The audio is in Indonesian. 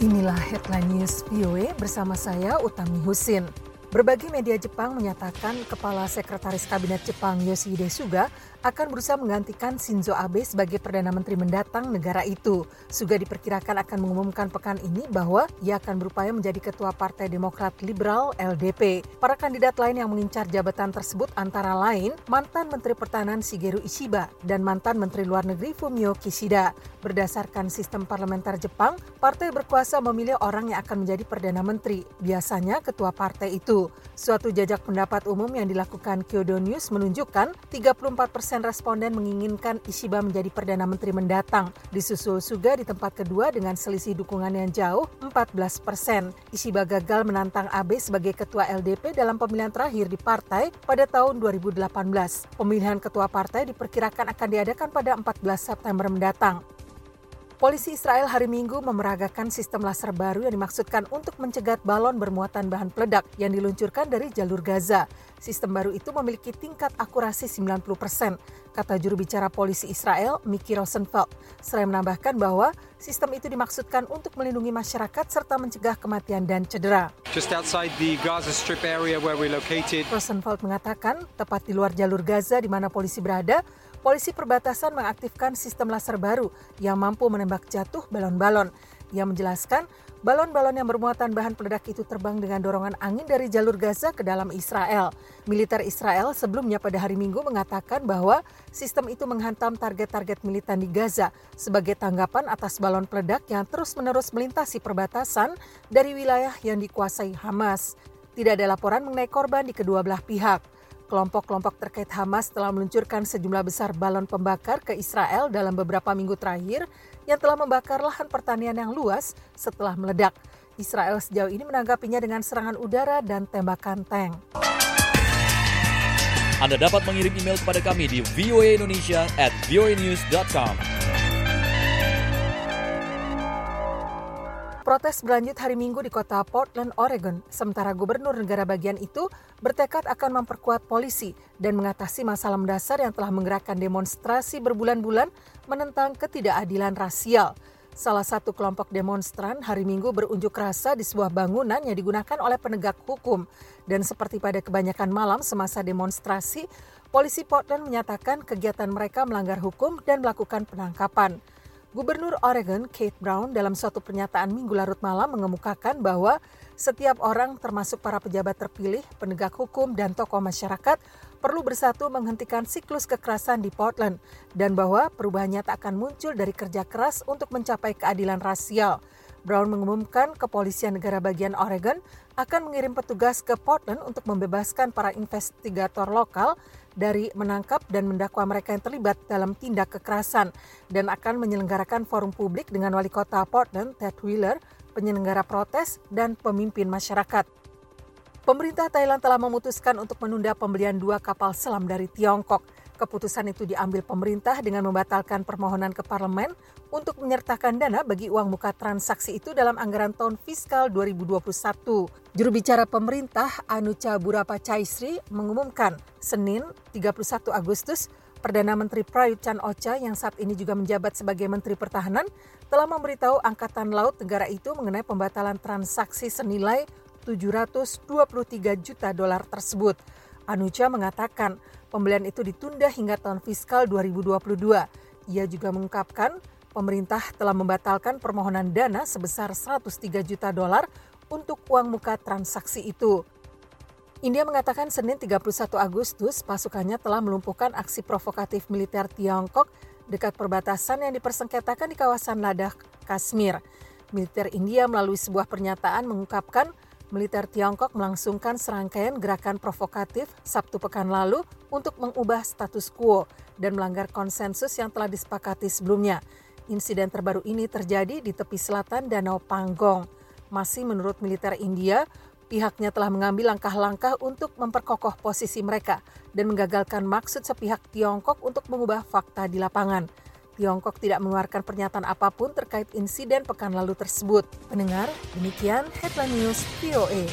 Inilah headline news VOA bersama saya Utami Husin. Berbagai media Jepang menyatakan Kepala Sekretaris Kabinet Jepang Yoshihide Suga akan berusaha menggantikan Shinzo Abe sebagai Perdana Menteri mendatang negara itu. Suga diperkirakan akan mengumumkan pekan ini bahwa ia akan berupaya menjadi Ketua Partai Demokrat Liberal LDP. Para kandidat lain yang mengincar jabatan tersebut antara lain mantan Menteri Pertahanan Shigeru Ishiba dan mantan Menteri Luar Negeri Fumio Kishida. Berdasarkan sistem parlementer Jepang, partai berkuasa memilih orang yang akan menjadi Perdana Menteri, biasanya ketua partai itu. Suatu jajak pendapat umum yang dilakukan Kyodo News menunjukkan 34 persen persen responden menginginkan Ishiba menjadi Perdana Menteri mendatang. Disusul Suga di tempat kedua dengan selisih dukungan yang jauh 14 persen. Ishiba gagal menantang Abe sebagai Ketua LDP dalam pemilihan terakhir di partai pada tahun 2018. Pemilihan Ketua Partai diperkirakan akan diadakan pada 14 September mendatang. Polisi Israel hari Minggu memeragakan sistem laser baru yang dimaksudkan untuk mencegat balon bermuatan bahan peledak yang diluncurkan dari jalur Gaza. Sistem baru itu memiliki tingkat akurasi 90 persen, kata juru bicara polisi Israel, Miki Rosenfeld. Seraya menambahkan bahwa sistem itu dimaksudkan untuk melindungi masyarakat serta mencegah kematian dan cedera. Just outside the Gaza Strip area where we're located. Rosenfeld mengatakan, tepat di luar jalur Gaza di mana polisi berada, polisi perbatasan mengaktifkan sistem laser baru yang mampu menembak jatuh balon-balon. Ia menjelaskan, balon-balon yang bermuatan bahan peledak itu terbang dengan dorongan angin dari jalur Gaza ke dalam Israel. Militer Israel sebelumnya pada hari Minggu mengatakan bahwa sistem itu menghantam target-target militan di Gaza sebagai tanggapan atas balon peledak yang terus-menerus melintasi perbatasan dari wilayah yang dikuasai Hamas. Tidak ada laporan mengenai korban di kedua belah pihak. Kelompok-kelompok terkait Hamas telah meluncurkan sejumlah besar balon pembakar ke Israel dalam beberapa minggu terakhir yang telah membakar lahan pertanian yang luas setelah meledak. Israel sejauh ini menanggapinya dengan serangan udara dan tembakan tank. Anda dapat mengirim email kepada kami di voaindonesia at voanews.com. Protes berlanjut hari Minggu di kota Portland, Oregon, sementara gubernur negara bagian itu bertekad akan memperkuat polisi dan mengatasi masalah mendasar yang telah menggerakkan demonstrasi berbulan-bulan menentang ketidakadilan rasial. Salah satu kelompok demonstran hari Minggu berunjuk rasa di sebuah bangunan yang digunakan oleh penegak hukum. Dan seperti pada kebanyakan malam semasa demonstrasi, polisi Portland menyatakan kegiatan mereka melanggar hukum dan melakukan penangkapan. Gubernur Oregon Kate Brown dalam suatu pernyataan minggu larut malam mengemukakan bahwa setiap orang termasuk para pejabat terpilih, penegak hukum, dan tokoh masyarakat perlu bersatu menghentikan siklus kekerasan di Portland dan bahwa perubahannya tak akan muncul dari kerja keras untuk mencapai keadilan rasial. Brown mengumumkan kepolisian negara bagian Oregon akan mengirim petugas ke Portland untuk membebaskan para investigator lokal dari menangkap dan mendakwa mereka yang terlibat dalam tindak kekerasan dan akan menyelenggarakan forum publik dengan wali kota Portland, Ted Wheeler, penyelenggara protes, dan pemimpin masyarakat. Pemerintah Thailand telah memutuskan untuk menunda pembelian dua kapal selam dari Tiongkok. Keputusan itu diambil pemerintah dengan membatalkan permohonan ke parlemen untuk menyertakan dana bagi uang muka transaksi itu dalam anggaran tahun fiskal 2021. Juru bicara pemerintah Anucha Burapa Chaisri mengumumkan Senin 31 Agustus Perdana Menteri Prayut Chan Ocha yang saat ini juga menjabat sebagai Menteri Pertahanan telah memberitahu Angkatan Laut negara itu mengenai pembatalan transaksi senilai 723 juta dolar tersebut. Anucha mengatakan pembelian itu ditunda hingga tahun fiskal 2022. Ia juga mengungkapkan pemerintah telah membatalkan permohonan dana sebesar 103 juta dolar untuk uang muka transaksi itu. India mengatakan Senin 31 Agustus pasukannya telah melumpuhkan aksi provokatif militer Tiongkok dekat perbatasan yang dipersengketakan di kawasan Ladakh, Kashmir. Militer India melalui sebuah pernyataan mengungkapkan militer Tiongkok melangsungkan serangkaian gerakan provokatif Sabtu pekan lalu untuk mengubah status quo dan melanggar konsensus yang telah disepakati sebelumnya. Insiden terbaru ini terjadi di tepi selatan Danau Panggong. Masih menurut militer India, pihaknya telah mengambil langkah-langkah untuk memperkokoh posisi mereka dan menggagalkan maksud sepihak Tiongkok untuk mengubah fakta di lapangan. Tiongkok tidak mengeluarkan pernyataan apa pun terkait insiden pekan lalu tersebut. Pendengar, demikian Headline News VOA.